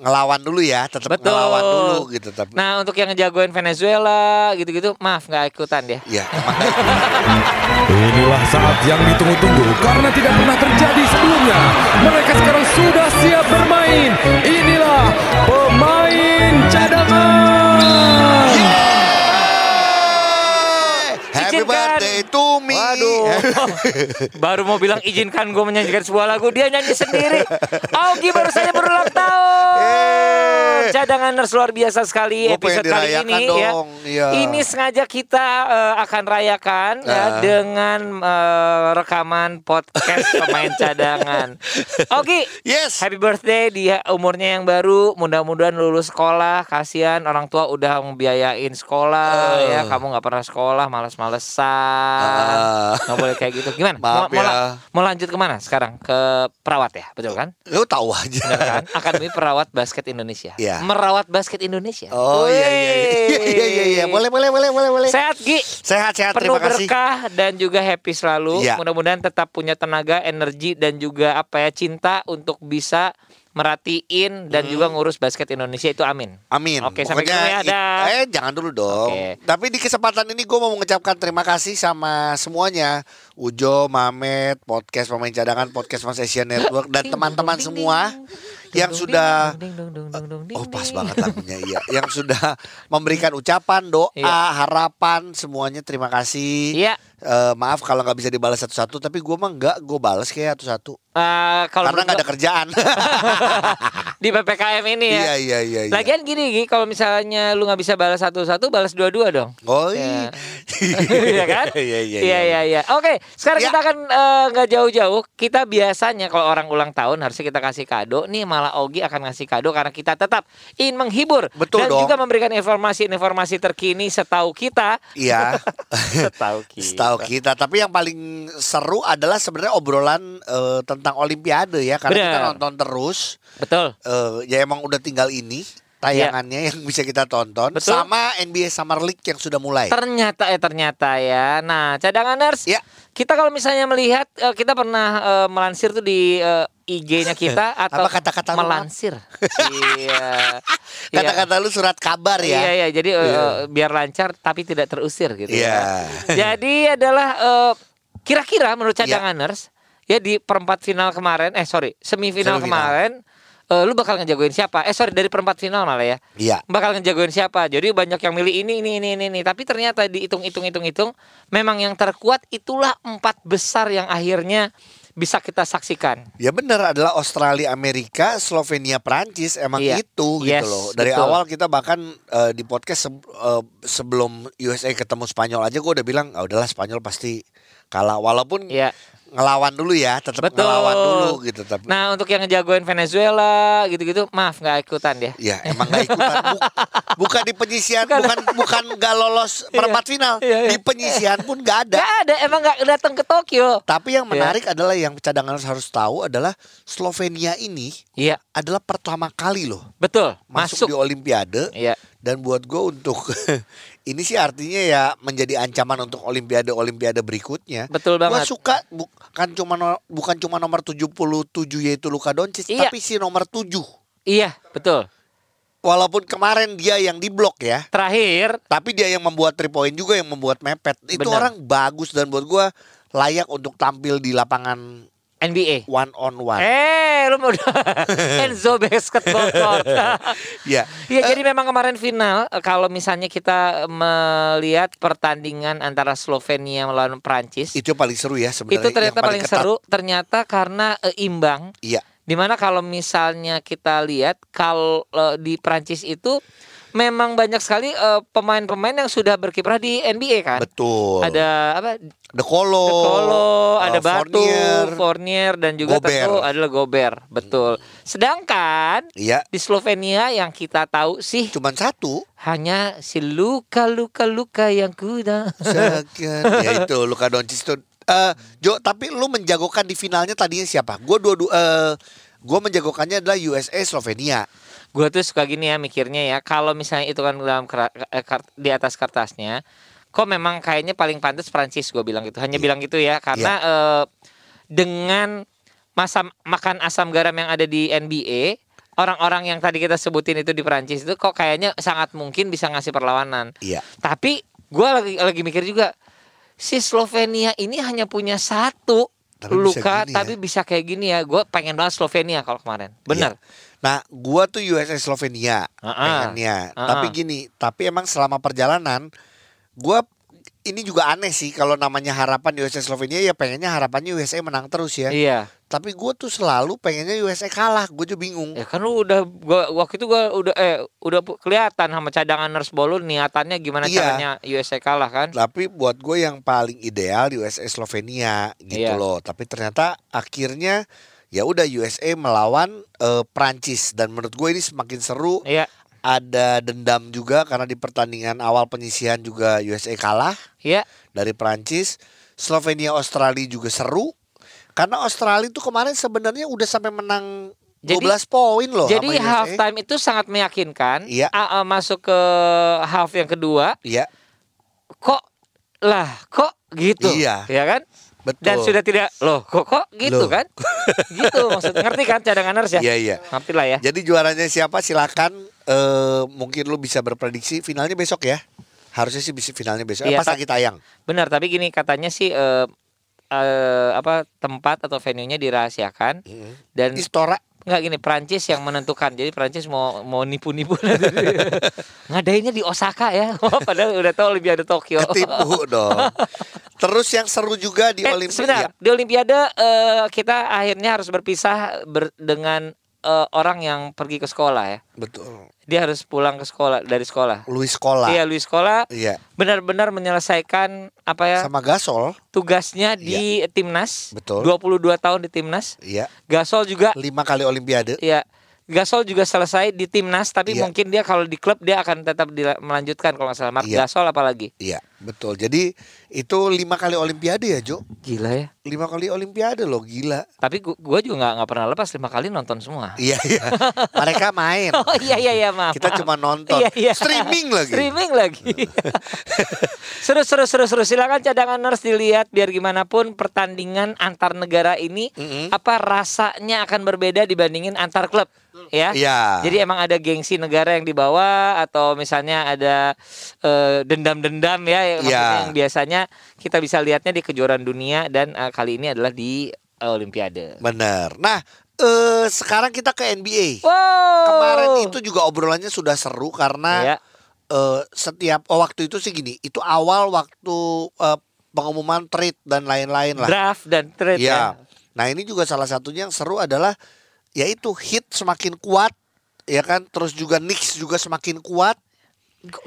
ngelawan dulu ya, tetap Betul. ngelawan dulu gitu tapi Nah untuk yang ngejagoin Venezuela gitu-gitu, maaf nggak ikutan dia. ya emang. Inilah saat yang ditunggu-tunggu karena tidak pernah terjadi sebelumnya. Mereka sekarang sudah siap bermain. Inilah pemain cadangan. Happy Izinkan. birthday to me. Waduh, baru mau bilang izinkan gue menyanyikan sebuah lagu, dia nyanyi sendiri. Augie baru saja berulang tahun. Eh. Cadanganers luar biasa sekali Gua episode kali ini ya. dong, iya. Ini sengaja kita eh, akan rayakan ya Ah. dengan eh, rekaman podcast pemain cadangan. Augie, Yes. Happy birthday di umurnya yang baru. Mudah-mudahan lulus sekolah. Kasihan orang tua udah membiayain sekolah Eh. ya. Kamu nggak pernah sekolah, males-malesan. Ah. Nggak boleh kayak gitu. Gimana? Maaf mau, mau, ya. la- mau lanjut ke mana sekarang? Ke perawat ya, betul kan? Lu tahu aja. Benar kan? Akademi Perawat Basket Indonesia. Iya. Merawat basket Indonesia. Oh iya iya iya iya iya iya. Boleh boleh boleh boleh boleh. Sehat Gi. Sehat sehat Penuh terima kasih. berkah dan juga happy selalu. Iya. Mudah-mudahan tetap punya tenaga, energi dan juga apa ya cinta untuk bisa merhatiin dan juga ngurus basket Indonesia itu amin. Amin. Oke, sampai ketemu ya, dah. Eh, jangan dulu dong. Oke. Tapi di kesempatan ini gue mau mengucapkan terima kasih sama semuanya. Ujo, Mamet, podcast pemain cadangan, podcast Mas Asia Network dan teman-teman semua yang sudah Oh pas banget lagunya iya Yang sudah memberikan ucapan, doa, Iya. harapan Semuanya terima kasih Iya. Eh, Maaf kalau nggak bisa dibalas satu-satu Tapi gue mah nggak Gue balas kayak satu-satu Eh, kalau Karena nggak ada kerjaan di PPKM ini ya. Iya iya iya iya. Lagian gini Gi, kalau misalnya lu nggak bisa balas satu-satu, balas dua-dua dong. Oh Ya. iya Iya kan? Iya iya Iya iya iya. Oke, sekarang Ya. kita akan eh, nggak jauh-jauh. Kita biasanya kalau orang ulang tahun harusnya kita kasih kado. Nih malah Ogi akan ngasih kado karena kita tetap ingin menghibur Betul dan dong. juga memberikan informasi-informasi terkini setahu kita. Iya Setahu kita. Setahu kita, tapi yang paling seru adalah sebenarnya obrolan eh, tentang Olimpiade ya, karena kita Benar. nonton terus. Betul. eh, ya emang udah tinggal ini tayangannya yang bisa kita tonton, Betul. sama NBA Summer League yang sudah mulai. Ternyata eh ternyata ya. Nah, cadanganers. Ya. Kita kalau misalnya melihat eh, kita pernah eh, melansir tuh di eh, IG-nya kita atau Apa kata-kata melansir. Iya. Iya. Kata-kata lu surat kabar ya. Iya iya jadi eh, Iya. biar lancar tapi tidak terusir gitu Iya. ya. Jadi adalah eh, kira-kira menurut Iya. cadanganers ya di perempat final kemarin eh sorry semifinal Semifinal. kemarin eh, lu bakal ngejagoin siapa? Eh sorry dari perempat final malah ya. Iya. Bakal ngejagoin siapa? Jadi banyak yang milih ini ini ini ini, ini. tapi ternyata dihitung hitung hitung hitung memang yang terkuat itulah empat besar yang akhirnya bisa kita saksikan. Ya benar adalah Australia, Amerika, Slovenia, Prancis emang Iya. itu Yes, gitu loh. Dari betul. awal kita bahkan eh, di podcast se- eh, sebelum USA ketemu Spanyol aja gue udah bilang, ah udahlah Spanyol pasti kalah walaupun Iya. Ngelawan dulu ya, tetap Betul. ngelawan dulu gitu tapi Nah untuk yang ngejagoin Venezuela gitu-gitu, maaf nggak ikutan dia. Ya emang gak ikutan Bu- Bukan di penyisian Bukan. Bukan bukan gak lolos perempat final Iya, iya. Di penyisian pun gak ada Gak ada, emang gak datang ke Tokyo. Tapi yang Iya. menarik adalah Yang cadangan harus tahu adalah Slovenia ini Iya, Adalah pertama kali loh betul. Masuk, Masuk. di Olimpiade Iya. Dan buat gue untuk Ini sih artinya ya Menjadi ancaman untuk Olimpiade-Olimpiade berikutnya Betul Gue banget. suka bukan cuma no- bukan cuma nomor 77 yaitu Luka Doncic Iya. tapi si nomor 7. Iya, betul. Walaupun kemarin dia yang diblok ya, Terakhir, tapi dia yang membuat three point juga yang membuat mepet. Itu Benar. orang bagus dan buat gua layak untuk tampil di lapangan NBA. one on one. Eh, lu udah Enzo Basketball Court. Ya. Iya, jadi memang kemarin final kalau misalnya kita melihat pertandingan antara Slovenia melawan Prancis, Itu paling seru ya sebenarnya. itu ternyata paling, ketat. seru. Ternyata karena eh, imbang. Iya. Di mana kalau misalnya kita lihat kalau eh, di Prancis itu memang banyak sekali eh, pemain-pemain yang sudah berkiprah di NBA kan. Betul. Ada apa? The Colo, De Colo, uh, ada Batu, Fournier. Fournier dan juga Gobert. tentu adalah Gobert. Betul. Sedangkan Iya. di Slovenia yang kita tahu sih Cuman satu. hanya si Luka Luka Luka yang kuda. Sekian. ya itu Luka Doncic itu. Eh, Jo, tapi lu menjagokan di finalnya tadinya siapa? Gua dua dua eh gua menjagokannya adalah USA Slovenia. Gue tuh suka gini ya mikirnya ya, kalau misalnya itu kan dalam kera- eh, kart- di atas kertasnya, kok memang kayaknya paling pantas Prancis gue bilang gitu. Hanya Iya. bilang gitu ya, karena eh, dengan masa makan asam garam yang ada di NBA, orang-orang yang tadi kita sebutin itu di Perancis itu kok kayaknya sangat mungkin bisa ngasih perlawanan. Iya. Tapi gua lagi lagi mikir juga si Slovenia ini hanya punya satu Tapi bisa luka gini ya. tapi bisa kayak gini ya. Gue pengen banget Slovenia kalau kemarin. Benar. Iya. Nah, gua tuh USA Slovenia ah. pengennya. Ah, Tapi gini, tapi emang selama perjalanan gua ini juga aneh sih kalau namanya harapan USA Slovenia ya pengennya harapannya USA menang terus ya. Iya. Tapi gua tuh selalu pengennya USA kalah. Gue juga bingung. Ya kan lu udah gua waktu itu gua udah eh udah kelihatan sama cadangan nurse ball lu niatannya gimana Iya. caranya USA kalah kan? Tapi buat gue yang paling ideal di USA Slovenia gitu Iya. loh. Tapi ternyata akhirnya ya udah USA melawan eh, Prancis dan menurut gue ini semakin seru. Iya. Ada dendam juga karena di pertandingan awal penyisihan juga USA kalah Iya. dari Prancis. Slovenia Australia juga seru. Karena Australia itu kemarin sebenarnya udah sampai menang Jadi- 12 poin loh Jadi half time itu sangat meyakinkan. Iya. A- a- masuk ke half yang kedua, Iya, kok lah kok gitu. Iya. Ya kan? Betul. Dan sudah tidak loh kok kok gitu Loh. kan? gitu maksud ngerti kan cadangan nurse ya? Iya, iya. Ngerti lah ya. Jadi juaranya siapa silakan eh mungkin lu bisa berprediksi finalnya besok ya. Harusnya sih bisa finalnya besok. Iya, Apa Kak. lagi tayang? Benar, tapi gini katanya sih eh, eh, apa tempat atau venue-nya dirahasiakan dan Istora nggak gini Prancis yang menentukan. Jadi Prancis mau mau nipu-nipu ngadainnya di Osaka ya. Padahal udah tahu Olimpiade Tokyo. ketipu dong. Terus yang seru juga di Eh, Olimpiade. sebentar, di Olimpiade eh, kita akhirnya harus berpisah ber- dengan eh, orang yang pergi ke sekolah ya. Betul. Dia harus pulang ke sekolah dari sekolah. Luis Kola. Iya, Luis sekolah Iya. benar-benar menyelesaikan apa ya Sama Gasol. tugasnya di timnas. Betul. 22 tahun di timnas. Iya. Gasol juga Lima kali Olimpiade. ya Gasol juga selesai di timnas tapi Iya. mungkin dia kalau di klub dia akan tetap melanjutkan kalau nggak salah. Mark Iya. Gasol apalagi. Iya, betul. Jadi itu lima kali Olimpiade ya, Jo. Gila ya. Lima kali Olimpiade loh, gila. Tapi gua, gua juga nggak nggak pernah lepas lima kali nonton semua. Iya, iya. Mereka main. Oh iya iya iya maaf. Kita maaf. cuma nonton. Iya, iya. Streaming lagi. Streaming lagi. seru seru seru seru. Silakan cadangan nurse dilihat biar gimana pun pertandingan antar negara ini Mm-mm. apa rasanya akan berbeda dibandingin antar klub. Ya. Iya. Jadi emang ada gengsi negara yang dibawa atau misalnya ada eh, dendam-dendam ya yang maksudnya Iya. yang biasanya kita bisa lihatnya di kejuaraan dunia dan eh, kali ini adalah di eh, Olimpiade. Bener. Nah, eh sekarang kita ke NBA. Wow. Kemarin itu juga obrolannya sudah seru karena ya. eh, setiap oh, waktu itu sih gini, itu awal waktu eh, pengumuman trade dan lain-lain lah. draft dan trade Iya. ya. Nah, ini juga salah satunya yang seru adalah yaitu hit semakin kuat ya kan, terus juga Knicks juga semakin kuat.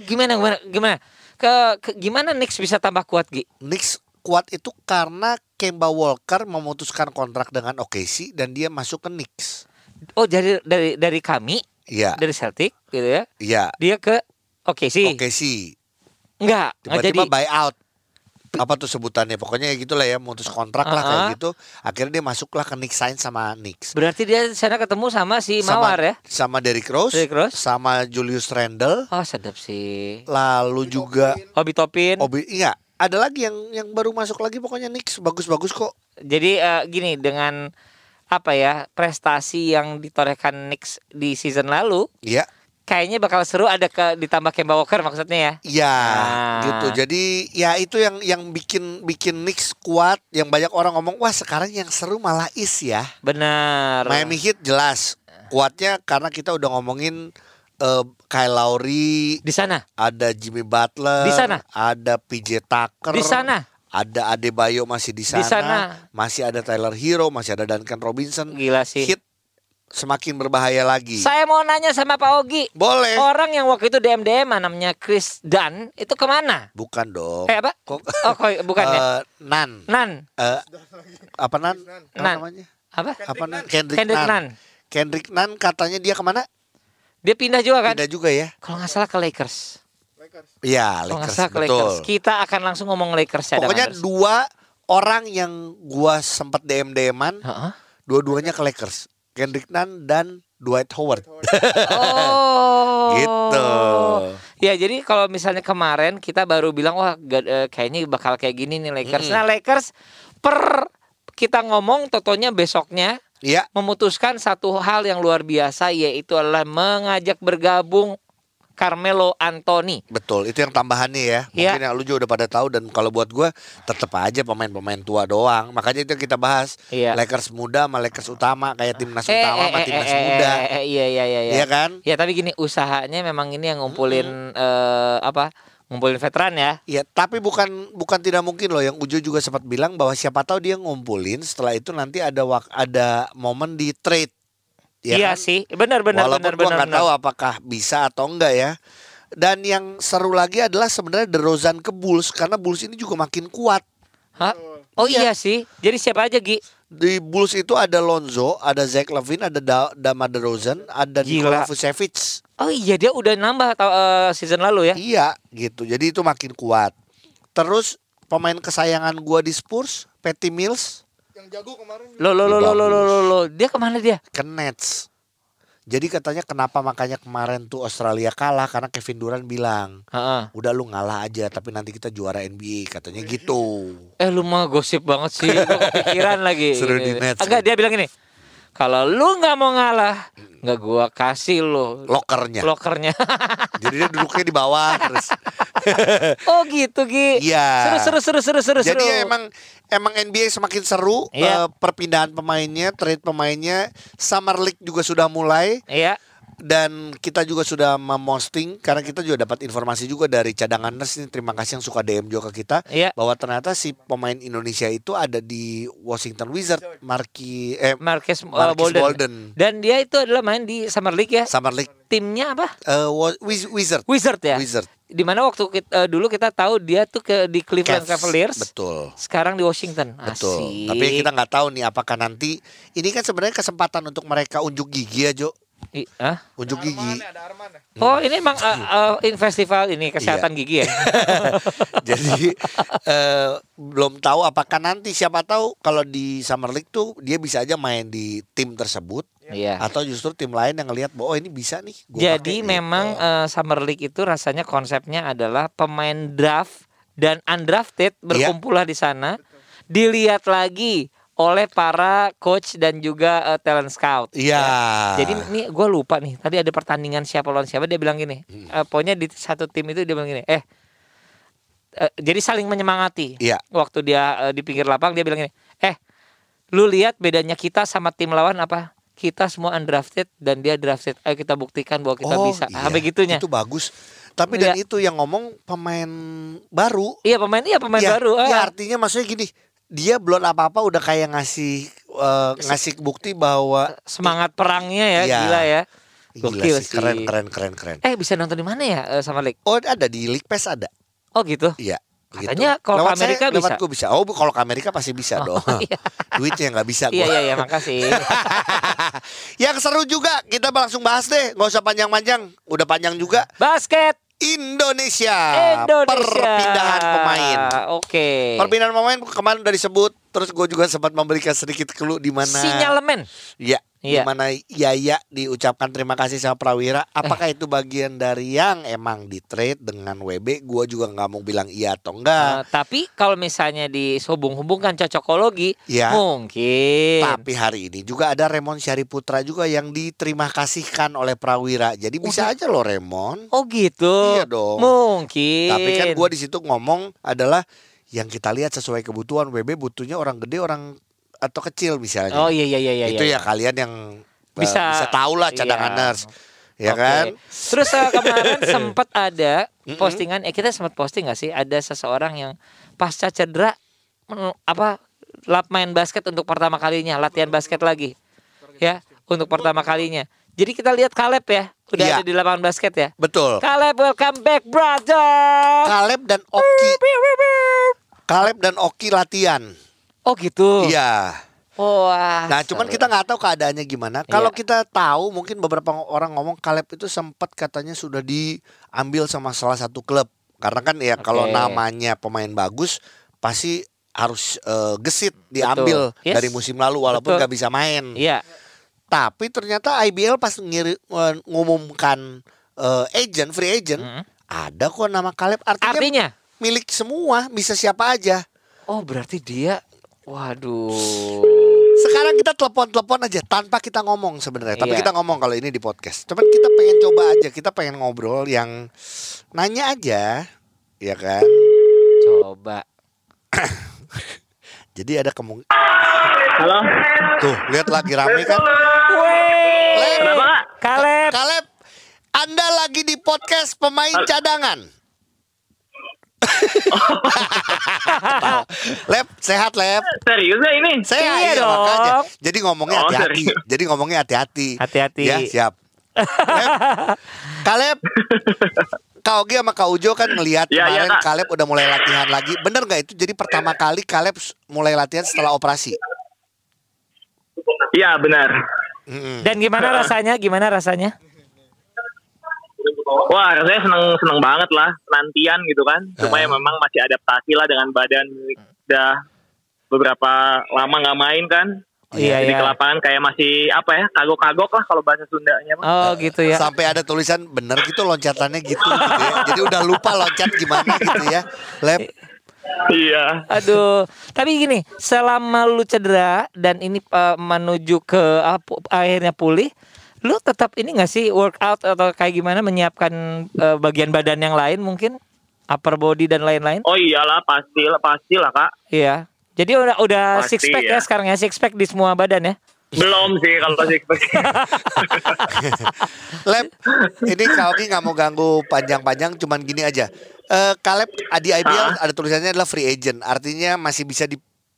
Gimana gimana gimana? Ke, ke- gimana Knicks bisa tambah kuat Gi? Knicks kuat itu karena Kemba Walker memutuskan kontrak dengan OKC dan dia masuk ke Knicks. Oh jadi dari dari kami Iya, dari Celtic gitu ya. iya. Dia ke sih. OKC Enggak, jadi. tiba-tiba buyout. Apa tuh sebutannya? Pokoknya ya gitulah ya, memutus kontrak lah kayak gitu. Akhirnya dia masuklah ke Knicks sign sama Knicks. Berarti dia di sana ketemu sama si Sama- Mawar ya. Sama Derrick Rose, Derrick Rose. sama Julius Randle, Oh, sedap sih. lalu juga Obi Topin. Obi iya, ada lagi yang yang baru masuk lagi pokoknya Knicks bagus-bagus kok. Jadi eh, gini dengan apa ya prestasi yang ditorehkan Knicks di season lalu, Iya. Kayaknya bakal seru ada ke ditambah Kemba Walker maksudnya ya. Iya, Ah. gitu. Jadi ya itu yang yang bikin bikin Knicks kuat. Yang banyak orang ngomong, wah sekarang yang seru malah Is ya. Benar. Miami Heat jelas kuatnya karena kita udah ngomongin eh, Kyle Lowry, di sana, ada Jimmy Butler, Di sana. ada PJ Tucker, di sana. ada Adebayo masih di sana, Di sana. masih ada Tyler Hero, masih ada Duncan Robinson. Gila sih. Heat semakin berbahaya lagi. Saya mau nanya sama Pak Ogi. Boleh. Orang yang waktu itu DM DM namanya Chris Dunn itu ke mana? Bukan dong. Eh apa? Kok Oh kok bukan ya? Eh, Nan. Nan. Eh, apa Nan? Apa Nan. namanya? Apa? Apa Nan? Kendrick, Kendrick Nan. Nunn. Kendrick Nan katanya dia ke mana? Dia pindah juga kan? Pindah juga ya. Kalau nggak salah ke Lakers. Iya, Kalau nggak Lakers. salah ke Betul. Lakers. Kita akan langsung ngomong Lakers ya. Pokoknya dua orang yang gua sempat DM DM-an, Heeh. dua-duanya ke Lakers. Kendrick Nunn dan Dwight Howard. Oh. Gitu. Ya jadi kalau misalnya kemarin kita baru bilang wah eh, kayaknya bakal kayak gini nih Lakers. Mm-mm. Nah Lakers per kita ngomong totonya besoknya Iya, memutuskan satu hal yang luar biasa yaitu adalah mengajak bergabung Carmelo Anthony. betul. Itu yang tambahannya ya. Mungkin yang lu juga udah pada tahu dan kalau buat gua tetap aja pemain-pemain tua doang. Makanya itu yang kita bahas. Iya. Lakers muda sama Lakers utama kayak timnas Eh, utama eh, sama eh, timnas eh, muda. eh, eh, iya iya iya iya. Iya kan? Ya tapi gini usahanya memang ini yang ngumpulin eh, apa? Ngumpulin veteran ya. Iya, tapi bukan bukan tidak mungkin loh yang Ujo juga sempat bilang bahwa siapa tahu dia ngumpulin setelah itu nanti ada wak ada momen di trade. Ya iya kan? sih, benar benar Walaupun benar gua benar. nggak benar. tahu apakah bisa atau enggak ya. Dan yang seru lagi adalah sebenarnya DeRozan ke Bulls karena Bulls ini juga makin kuat. Hah? Oh iya. sih. Jadi siapa aja Gi? Di Bulls itu ada Lonzo, ada Zach Levine, ada da Dama DeRozan, ada. Nikola Vucevic. Oh iya dia udah nambah eh, season lalu ya. Iya, gitu. Jadi itu makin kuat. Terus pemain kesayangan gua di Spurs, Patty Mills, Yang jago kemarin Lo lo lo lo lo lo lo, lo. Dia ke mana dia? ke Nets. Jadi katanya kenapa makanya kemarin tuh Australia kalah karena Kevin Durant bilang, Heeh. udah lu ngalah aja tapi nanti kita juara NBA katanya gitu. Eh lu mah gosip banget sih. Gua kepikiran lagi. Seru di Nets, Agak dia bilang gini. Kalau lu nggak mau ngalah, nggak gua kasih lo Lokernya. lokernya. Jadi dia duduknya di bawah terus. oh gitu Gi. Iya. Seru seru seru seru seru. Jadi seru. ya emang emang NBA semakin seru Iya. eh, perpindahan pemainnya, trade pemainnya, Summer League juga sudah mulai Iya. Dan kita juga sudah memosting karena kita juga dapat informasi juga dari cadangan nurse ini terima kasih yang suka DM juga ke kita Iya. bahwa ternyata si pemain Indonesia itu ada di Washington Wizard Marki eh Marcus, uh, Marcus Bolden. Bolden. Dan dia itu adalah main di Summer League ya. Summer League Timnya apa? eh, Wiz- Wizard Wizard ya. Wizard Di mana waktu kita, eh, dulu kita tahu dia tuh ke di Cleveland Cavs. Cavaliers. betul Sekarang di Washington. betul Asik. tapi kita nggak tahu nih apakah nanti ini kan sebenarnya kesempatan untuk mereka unjuk gigi ya Jo I- ah? unjuk gigi Arman ada Arman ya Oh ini emang uh, uh, in festival ini kesehatan Iya. gigi ya? Jadi eh, belum tahu apakah nanti siapa tahu kalau di Summer League tuh dia bisa aja main di tim tersebut Iya. atau justru tim lain yang ngelihat bahwa oh ini bisa nih. gua Jadi pakai," memang gitu. uh, Summer League itu rasanya konsepnya adalah pemain draft dan undrafted Iya. berkumpullah di sana, dilihat lagi oleh para coach dan juga uh, talent scout. Iya. Ya. Jadi ini gue lupa nih. Tadi ada pertandingan siapa lawan siapa dia bilang gini. Hmm. eh, pokoknya di satu tim itu dia bilang gini. Eh, eh, jadi saling menyemangati. Iya. Waktu dia eh, di pinggir lapang dia bilang gini. Eh, lu lihat bedanya kita sama tim lawan apa? Kita semua undrafted dan dia drafted. Ayo kita buktikan bahwa kita Oh, bisa. iya. Sampai gitunya. Itu bagus. Tapi dan Iya. itu yang ngomong pemain baru. Iya pemain iya pemain ya, baru. ya ah. artinya maksudnya gini, dia belum apa-apa udah kayak ngasih eh, ngasih bukti bahwa Semangat perangnya ya, Iya. gila ya. gila Gokil sih, keren keren keren keren. Eh bisa nonton di mana ya eh, sama League? Oh ada di League Pass ada. Oh gitu. Iya. Katanya kalau ke saya, Amerika lewat bisa. bisa. Oh, kalau ke Amerika pasti bisa dong. Duitnya nggak bisa Iya gua. iya iya makasih. Yang seru juga kita langsung bahas deh, nggak usah panjang-panjang. Udah panjang juga. Basket Indonesia, Indonesia. perpindahan pemain. Oke. Perpindahan pemain kemarin udah disebut. Terus gue juga sempat memberikan sedikit clue di mana. Sinyalemen. Ya, Iya. di mana Yaya diucapkan terima kasih sama Prawira. Apakah Eh. itu bagian dari yang emang di trade dengan WB? Gue juga nggak mau bilang iya atau enggak. Eh, tapi kalau misalnya dihubung-hubungkan cocokologi, Ya. mungkin. Tapi hari ini juga ada Remon Syariputra juga yang diterima kasihkan oleh Prawira. Jadi bisa aja loh Remon. Oh gitu. Iya dong. Mungkin. Tapi kan gua di situ ngomong adalah yang kita lihat sesuai kebutuhan WB butuhnya orang gede orang atau kecil misalnya. Oh iya iya iya iya. Itu iya. ya kalian yang uh, Bisa- bisa, tahu lah cadangan iya. nurse. Ya Oke. kan? Terus eh, kemarin sempat ada postingan, eh kita sempat posting gak sih ada seseorang yang pasca cedera apa lap main basket untuk pertama kalinya, latihan basket lagi. Ya, untuk pertama kalinya. Jadi kita lihat Kaleb ya, udah Iya. ada di lapangan basket ya. Betul. Kaleb welcome back brother. Kaleb dan Oki. Kaleb dan Oki latihan. Oh gitu. Iya. Wah. Nah, cuman seru. kita nggak tahu keadaannya gimana. Kalau Iya. kita tahu, mungkin beberapa orang ngomong Kaleb itu sempat katanya sudah diambil sama salah satu klub. Karena kan ya kalau Oke. namanya pemain bagus pasti harus eh, gesit diambil Yes. dari musim lalu walaupun Betul. nggak bisa main. Iya. Tapi ternyata IBL pas ngiri, ngumumkan eh, agent, free agent, Mm. ada kok nama Kaleb. Artinya, Artinya milik semua, bisa siapa aja. Oh berarti dia Waduh Sekarang kita telepon-telepon aja tanpa kita ngomong sebenarnya. Tapi Iya. kita ngomong kalau ini di podcast. Cuman kita pengen coba aja, kita pengen ngobrol yang nanya aja, ya kan? Coba. Jadi ada kemungkinan Halo. tuh lihat lagi rame kan? Kenapa? Kaleb. Kaleb, Anda lagi di podcast pemain cadangan. Lep, sehat Lep. Serius ya ini? Sehat Iya iya, dong. makanya. Jadi ngomongnya Oh, hati-hati. serius. Jadi ngomongnya hati-hati. Hati-hati. Ya, siap. Lep. Kaleb, Kak Ogi sama Kak Ujo kan ngelihat Iya, iya, kemarin Kak. Kaleb udah mulai latihan lagi. Bener nggak itu? Jadi pertama kali Kaleb mulai latihan setelah operasi. Iya benar. Mm-mm. Dan gimana rasanya? Gimana rasanya? Wah rasanya seneng seneng banget lah nantian gitu kan. Cuma ya Heeh. memang masih adaptasi lah dengan badan udah beberapa lama nggak main kan. Iya, Jadi iya. ke lapangan kayak masih apa ya kagok-kagok lah kalau bahasa Sundanya. mah. Oh, gitu ya. Sampai ada tulisan bener gitu loncatannya gitu, gitu ya. Jadi udah lupa loncat gimana gitu ya. Lep. Iya. Aduh, tapi gini, selama lu cedera dan ini eh, menuju ke ah, pu- akhirnya pulih, lu tetap ini gak sih workout atau kayak gimana menyiapkan eh, bagian badan yang lain mungkin upper body dan lain-lain? Oh iyalah pasti lah pasti lah kak. Iya. Jadi udah udah Pasti, six pack ya ya. sekarang ya six pack di semua badan ya. Belum sih kalau six pack. Lep, ini Kak Ogi nggak mau ganggu panjang-panjang, cuman gini aja. Eh Kaleb di IBL ada tulisannya adalah free agent, artinya masih bisa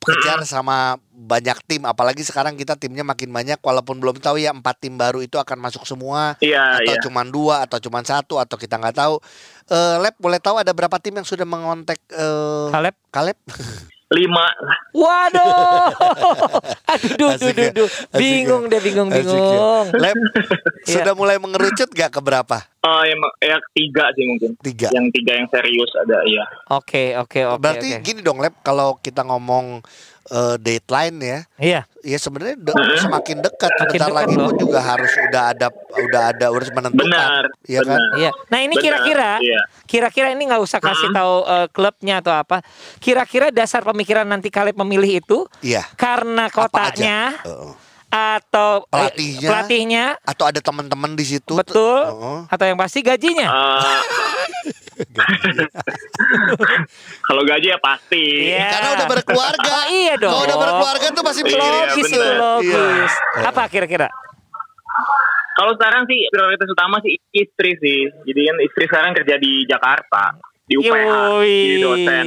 dikejar sama banyak tim. Apalagi sekarang kita timnya makin banyak, walaupun belum tahu ya empat tim baru itu akan masuk semua, Iya atau iya. cuman dua, atau cuman satu, atau kita nggak tahu. Eh Lep, boleh tahu ada berapa tim yang sudah mengontak eh Kaleb. Kaleb? Lima. Waduh. Aduh, duh, duh, Asik duh, ya, asik Bingung ya, deh, bingung, ya. bingung. Lep, Iya. sudah mulai mengerucut gak ke berapa? Oh ya, ya tiga sih mungkin. Tiga. Yang tiga yang serius ada iya. Oke, oke, oke. Berarti oke. gini dong, Lep, kalau kita ngomong eh, deadline ya, Iya. ya sebenarnya de- semakin dekat. Makin Bentar dekat lagi loh. pun juga harus udah ada, udah ada, harus menentukan. Benar. Iya kan? Iya. Nah ini kira-kira, iya. kira-kira ini nggak usah kasih tahu eh, klubnya atau apa. Kira-kira dasar pemikiran nanti kalian memilih itu Iya. karena kotanya atau eh, Pelatihnya. pelatihnya Atau ada teman-teman di situ. betul Heeh. atau yang pasti gajinya. Eh, kalau gaji ya pasti. Iya. Karena udah berkeluarga. Oh, iya dong. Kalau udah berkeluarga tuh pasti Iya, logis. Iya. Apa kira-kira? Kalau sekarang sih prioritas utama sih istri sih. Jadi kan istri sekarang kerja di Jakarta di UPH Yoi. jadi dosen.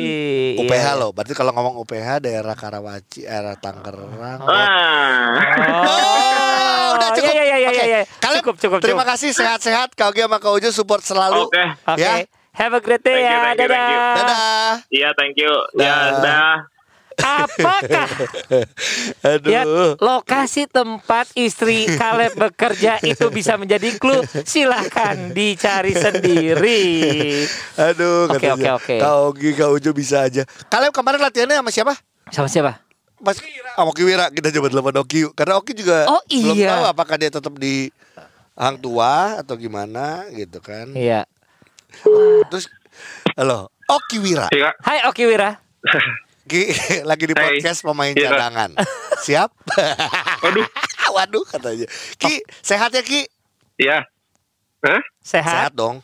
UPH Iya. loh. Berarti kalau ngomong UPH daerah Karawaci, daerah Tangerang. Wah. Oh, udah cukup. Iya, iya, iya, Oke. iya, iya. Kaleb, Cukup, cukup, Terima cukup. kasih sehat-sehat. Kau sama Kak Ujo support selalu. Oke. Oke. Ya. Have a great day Thank you, ya. thank you, thank you. Dadah. Dadah. Iya, thank you. Dah. Ya, dah. Apakah Aduh. ya, lokasi tempat istri Kaleb bekerja itu bisa menjadi clue? Silahkan dicari sendiri. Aduh, Oke, oke, oke. Kak Ogi, Kak Ujo bisa aja. Kalian kemarin latihannya sama siapa? Sama siapa? Mas sama Oki Wira kita coba telepon Oki. Karena Oki juga Oh, belum iya. tahu apakah dia tetap di Hang Tua atau gimana gitu kan. Iya. Terus halo, Oki Wira. Iya. Hai Oki Wira. Ki, lagi di podcast pemain Iya, cadangan. Siap? Waduh. Waduh katanya. Ki, sehat ya Ki? Iya. Hah? Sehat. Sehat dong.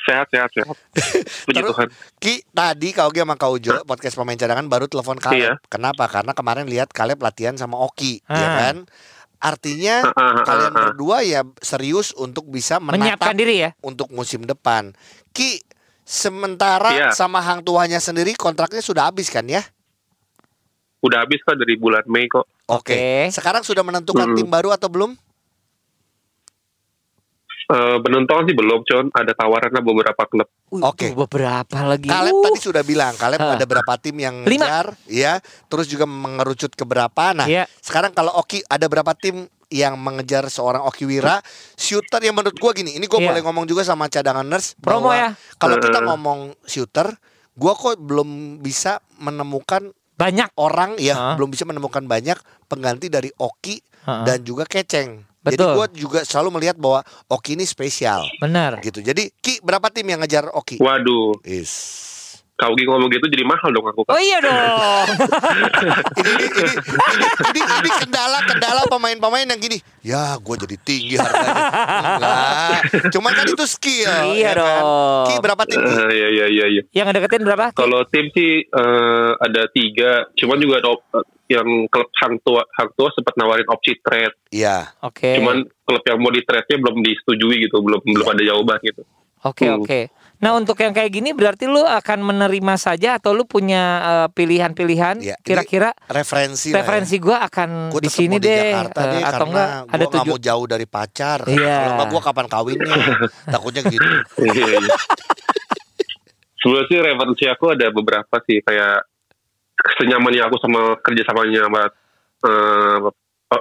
Sehat, sehat, sehat. Puji Terus, Tuhan. Ki, tadi Kak Ogi sama Kak Ujo podcast pemain cadangan baru telepon Kaleb. Iya. Kenapa? Karena kemarin lihat Kaleb latihan sama Oki, ya Ah. kan? Artinya kalian berdua ya serius untuk bisa Menyiapkan menatap diri ya. untuk musim depan. Ki, sementara Iya. sama Hang Tuanya sendiri kontraknya sudah habis kan ya? Udah habis kok dari bulan Mei kok. Oke. Sekarang sudah menentukan Mm-mm. tim baru atau belum? Eh penonton sih belum, Con. Ada tawaran lah beberapa klub. Oke. tuh Beberapa lagi. Kaleb Uh. tadi sudah bilang, Kaleb ada berapa tim yang Lima. ngejar, ya. Terus juga mengerucut ke berapa. Nah, Iya. sekarang kalau Oki ada berapa tim yang mengejar seorang Oki Wira, shooter yang menurut gua gini, ini gua Iya. boleh ngomong juga sama cadangan nurse Promo bahwa ya. Kalau kita Eh. ngomong shooter, gua kok belum bisa menemukan Banyak. orang ya, Hah? belum bisa menemukan banyak pengganti dari Oki Heeh. dan juga Keceng. Jadi Betul. gua juga selalu melihat bahwa Oki ini spesial Benar. gitu. Jadi Ki berapa tim yang ngejar Oki? Waduh. Is. Kau Gi ngomong gitu jadi mahal dong aku. Oh iya dong. ini, ini, ini, ini, kendala kendala pemain-pemain yang gini. Ya, gue jadi tinggi harganya. Enggak. Cuman kan itu skill. Iya ya kan? dong. Ki berapa tim? Eh, Iya iya iya iya. Yang deketin berapa? Kalau tim sih eh, ada tiga, cuman juga ada op- yang klub hang tua hang tua sempat nawarin opsi trade. Iya. Oke. Cuman klub yang mau di trade-nya belum disetujui gitu, belum belum ada jawaban gitu. Oke Hmm. oke. Nah untuk yang kayak gini berarti lu akan menerima saja atau lu punya eh, pilihan-pilihan ini kira-kira Referensi. ya. referensi gua akan Gue di sini di deh Jakarta eh, deh atau karena enggak gue ada gak tujuh mau jauh dari pacar. Iya. Kalau enggak gue kapan kawinnya? Takutnya gitu. Iya, iya. Sebenarnya sih referensi aku ada beberapa sih kayak senyamannya aku sama kerjasamanya sama eh,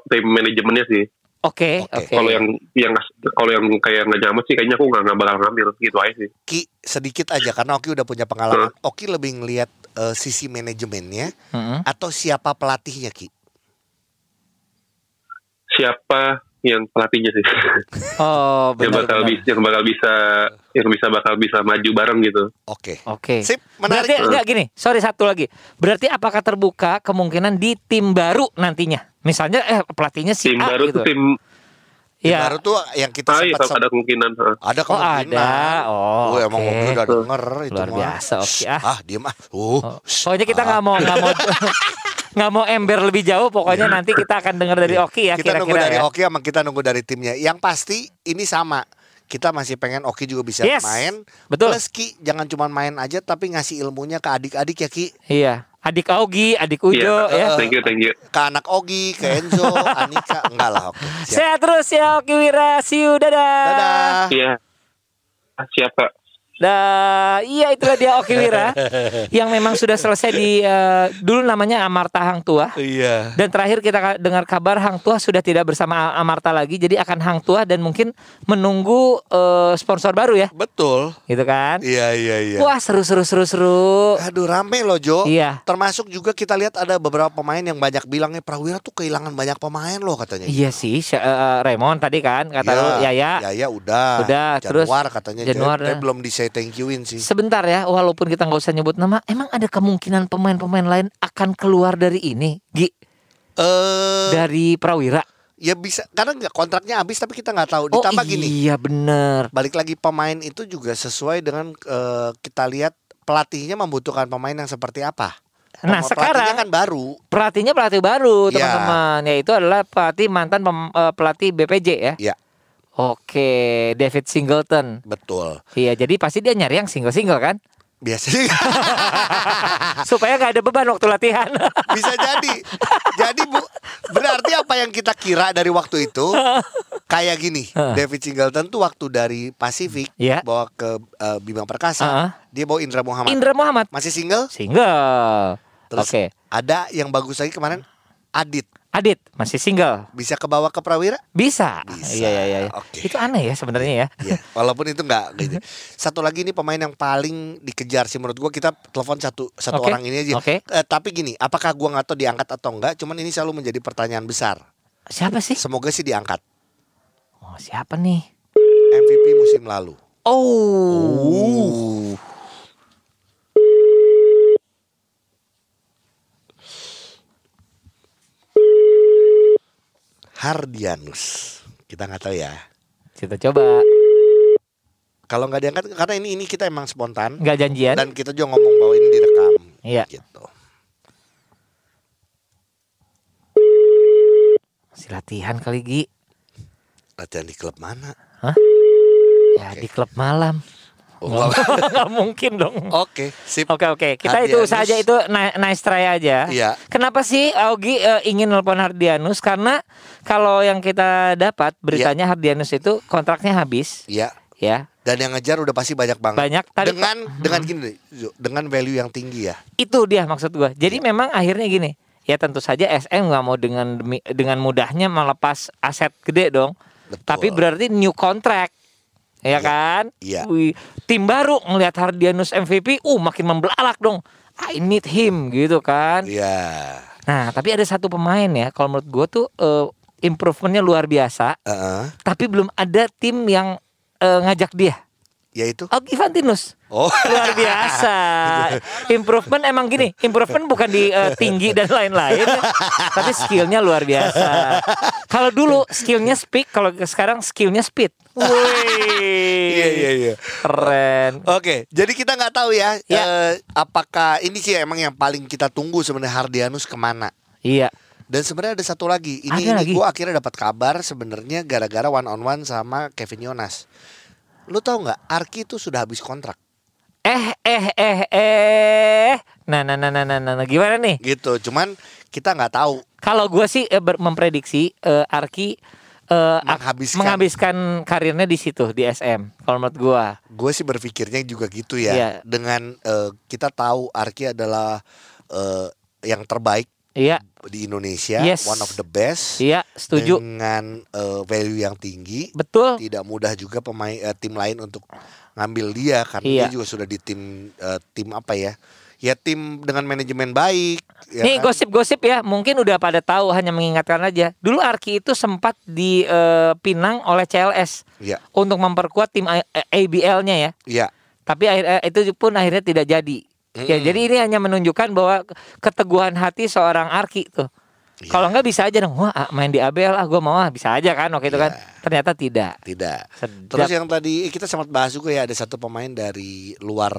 tim manajemennya sih. Oke Oke. oke. Kalau yang yang kalau yang kayak nggak nyaman sih kayaknya aku nggak nggak bakal ngambil gitu aja sih. Ki sedikit aja karena Oki udah punya pengalaman. Oki lebih ngelihat eh, sisi manajemennya Mm-mm. atau siapa pelatihnya Ki? Siapa yang pelatihnya sih? Oh yang benar. bakal benar. bisa yang bakal bisa yang bisa bakal bisa maju bareng gitu. Oke. Oke. Sip, menarik. Berarti enggak gini, sorry satu lagi. Berarti apakah terbuka kemungkinan di tim baru nantinya? Misalnya eh pelatihnya si Tim A baru gitu. tuh tim Tim Iya. baru tuh yang kita ah, iya, sempat ada kemungkinan. ah. ada Oh kemungkinan. ada. Oh. Oh, emang oke. Oki udah denger itu Luar biasa, Oki, ah. Ah, diem ah. Uh. Oh, Pokoknya kita nggak mau nggak mau nggak mau ember lebih jauh. Pokoknya nanti kita akan dengar dari Oki ya Iya. kita nunggu kira-kira dari ya. Oki sama kita nunggu dari timnya. Yang pasti ini sama. Kita masih pengen Oki juga bisa Yes, main. betul. Plus Ki jangan cuma main aja tapi ngasih ilmunya ke adik-adik ya Ki. Iya. Adik Augi, adik Ujo Iya, ya. Thank you, thank you. Ke anak Ogi, ke Enzo, Anika. Enggak lah Oki. Siap. Sehat terus ya Oki Wira. See you. Dadah. Dadah. Iya. Siap kak. Dah, iya itulah dia Oki Wira yang memang sudah selesai di eh, dulu namanya Amarta Hang Tua. Iya. Dan terakhir kita dengar kabar Hang Tua sudah tidak bersama Amarta lagi, jadi akan Hang Tua dan mungkin menunggu eh, sponsor baru ya, Betul. gitu kan? Iya, iya, iya. Wah seru seru seru seru. Aduh rame loh Jo. Iya. Termasuk juga kita lihat ada beberapa pemain yang banyak bilangnya Prawira tuh kehilangan banyak pemain loh katanya. Iya sih, eh, Raymond tadi kan kata ya ya. Ya ya udah. Udah, terus Januar katanya. Januar, Tapi ya. belum di say thank youin sih. Sebentar ya, walaupun kita nggak usah nyebut nama, emang ada kemungkinan pemain-pemain lain akan keluar dari ini, Gi, Eh dari Prawira. ya bisa karena nggak kontraknya habis tapi kita nggak tahu. Oh Ditambah gini. iya bener. Balik lagi pemain itu juga sesuai dengan eh, kita lihat pelatihnya membutuhkan pemain yang seperti apa. Nah, sekarang- kan baru. Pelatihnya pelatih baru Iya. teman-teman, yaitu adalah pelatih mantan pem- eh, pelatih BPJ ya. Iya. Oke, David Singleton. Betul. Iya, jadi pasti dia nyari yang single-single kan, Biasanya supaya nggak ada beban waktu latihan. bisa jadi. Jadi Bu, berarti apa yang kita kira dari waktu itu kayak gini. David Singleton tuh waktu dari Pasifik Iya. bawa ke eh, Bima Perkasa, Heeh. dia bawa Indra Muhammad. Indra Muhammad Masih single? single. Terus Oke, ada yang bagus lagi kemarin Adit. Adit masih single. Bisa kebawa ke Prawira? Bisa. Bisa, Iya, iya, iya. oke. Itu aneh ya sebenarnya ya. Iya, walaupun itu enggak gitu. Satu lagi nih pemain yang paling dikejar sih menurut gua kita telepon satu satu Oke, orang ini aja. oke. Eh, tapi gini, apakah gua nggak tahu diangkat atau enggak? Cuman ini selalu menjadi pertanyaan besar. Siapa sih? Semoga sih diangkat. Oh, siapa nih? MVP musim lalu. Oh. Hardianus. Kita nggak tahu ya. Kita coba. Kalau nggak diangkat karena ini ini kita emang spontan Nggak janjian? dan kita juga ngomong bahwa ini direkam. Iya. Gitu. Masih latihan kali Gi. Latihan di klub mana? Ya di klub malam. Oh, Nggak mungkin dong. Oke, sip. Oke oke, kita itu Hardianus. saja itu ni- nice try aja. Iya. Kenapa sih Augie eh, ingin nelpon Hardianus? Karena kalau yang kita dapat beritanya Hardianus itu kontraknya habis, Iya. ya. Dan yang ngejar udah pasti banyak banget. Banyak. Tadi- dengan dengan gini deh, Zo, dengan value yang tinggi ya. Itu dia maksud gua. Jadi Iya. memang akhirnya gini. Ya tentu saja SM nggak mau dengan dengan mudahnya melepas aset gede dong. Betul. Tapi berarti new contract. Ya Iya, kan? iya. Wih, tim baru ngelihat Hardianus MVP, uh makin membelalak dong. I need him gitu kan. Iya. Nah, tapi ada satu pemain ya, kalau menurut gue tuh eh, improvementnya luar biasa, Heeh. tapi belum ada tim yang eh, ngajak dia. Yaitu Augie Fantinus. Oh. Luar biasa. Improvement emang gini, improvement bukan di eh, tinggi dan lain-lain, tapi skillnya luar biasa. Kalau dulu skillnya speak, kalau sekarang skillnya speed. Wih. Iya iya iya. Keren. Oke, jadi kita nggak tahu ya, Ya. eh, apakah ini sih emang yang paling kita tunggu sebenarnya Hardianus ke mana? Iya. Dan sebenarnya ada satu lagi. Ini, Ada ini gue akhirnya dapat kabar sebenarnya gara-gara one on one sama Kevin Yonas. Lu tahu nggak? Arki itu sudah habis kontrak. Eh eh eh eh. Nah nah nah nah nah, nah. gimana nih? Gitu. Cuman kita nggak tahu. Kalau gue sih eh, ber- memprediksi eh, Arki eh, Menghabiskan. menghabiskan karirnya di situ di SM. Kalau menurut gue. Gue sih berpikirnya juga gitu ya. Iya. Dengan eh, kita tahu Arki adalah eh, yang terbaik Iya di Indonesia, Yes. one of the best. iya setuju. Dengan eh, value yang tinggi. Betul. Tidak mudah juga pemain eh, tim lain untuk ngambil dia karena Iya. dia juga sudah di tim eh, tim apa ya? Ya tim dengan manajemen baik. ya Nih kan? gosip-gosip ya, mungkin udah pada tahu hanya mengingatkan aja. Dulu Arki itu sempat dipinang oleh CLS Iya, untuk memperkuat tim ABL-nya ya. iya. Tapi akhir, itu pun akhirnya tidak jadi. Ya, Mm-mm. jadi ini hanya menunjukkan bahwa keteguhan hati seorang Arki tuh. Iya. Kalau nggak bisa aja dong, wah ah, main di ABL ah gue mau ah bisa aja kan waktu itu kan. Iya. Ternyata tidak. Tidak. Sedap. Terus yang tadi kita sempat bahas juga ya ada satu pemain dari luar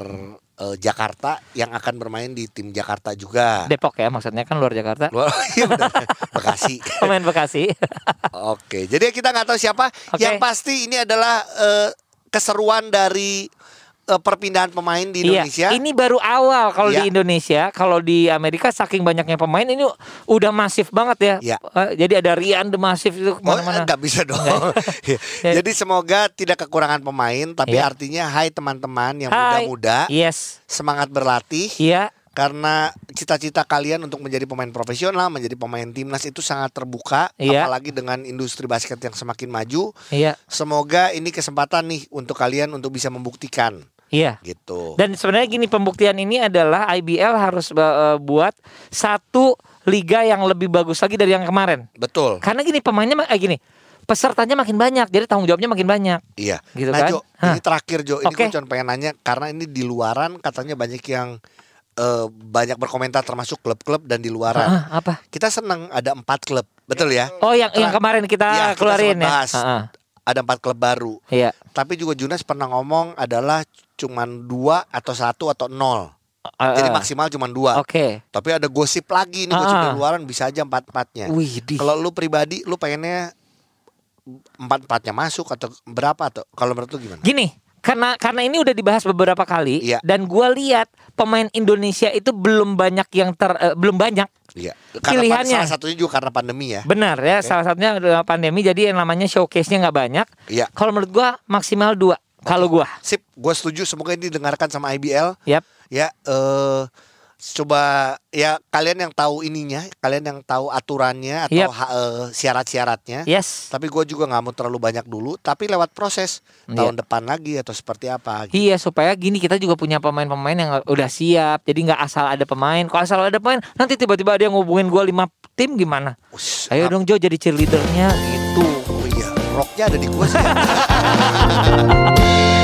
eh, Jakarta yang akan bermain di tim Jakarta juga. Depok ya maksudnya kan luar Jakarta. Luar iya benar. Bekasi. Pemain Bekasi. Oke, jadi kita nggak tahu siapa. Oke. Yang pasti ini adalah eh, keseruan dari eh, perpindahan pemain di Indonesia. Iya, ini baru awal kalau Iya. di Indonesia, kalau di Amerika saking banyaknya pemain ini udah masif banget ya. Iya. Eh, jadi ada Rian the Masif itu Oh, ke mana-mana. nggak bisa dong. Ya. Jadi semoga tidak kekurangan pemain, tapi Iya. artinya hai teman-teman yang muda-muda, Yes. semangat berlatih. Iya. Karena cita-cita kalian untuk menjadi pemain profesional, menjadi pemain timnas itu sangat terbuka, Iya. apalagi dengan industri basket yang semakin maju. Iya. Semoga ini kesempatan nih untuk kalian untuk bisa membuktikan Iya. gitu. Dan sebenarnya gini pembuktian ini adalah IBL harus eh, buat satu liga yang lebih bagus lagi dari yang kemarin. Betul. Karena gini pemainnya ma- eh, gini, pesertanya makin banyak, jadi tanggung jawabnya makin banyak. Iya. Gitu nah kan? Jo, Hah. ini terakhir Jo, ini Oke. gue cuma pengen nanya karena ini di luaran katanya banyak yang eh, banyak berkomentar termasuk klub-klub dan di luaran. Ah, apa? Kita senang ada empat klub, betul ya? Oh, yang yang Telah- kemarin kita kita keluarin sempat ya. bahas. Ah, ah. Ada empat klub baru. Iya. Tapi juga Junas pernah ngomong adalah cuman dua atau satu atau nol. Ah, Jadi ah. maksimal cuma dua. Oke. Tapi ada gosip lagi nih gosip Ah. di luaran bisa aja empat empatnya. Kalau lu pribadi, lu pengennya empat empatnya masuk atau berapa atau kalau menurut lu gimana? Gini, karena karena ini udah dibahas beberapa kali Iya. dan gua lihat pemain Indonesia itu belum banyak yang ter eh, belum banyak. Iya. Pilihannya. salah satunya juga karena pandemi ya. Benar ya, salah satunya pandemi jadi yang namanya showcase-nya nggak banyak. Iya. Kalau menurut gua maksimal dua. Kalau gua. Sip, gue setuju. Semoga ini didengarkan sama IBL. Yap. Ya, eh coba ya kalian yang tahu ininya, kalian yang tahu aturannya atau Yap. ha- eh, syarat-syaratnya. Yes. Tapi gue juga nggak mau terlalu banyak dulu. Tapi lewat proses Iya. tahun depan lagi atau seperti apa. gitu. Iya supaya gini kita juga punya pemain-pemain yang udah siap jadi nggak asal ada pemain kalau asal ada pemain nanti tiba-tiba ada yang ngubungin gua lima tim gimana Us, ayo dong Jo jadi cheerleadernya gitu Roknya ada di gue sih.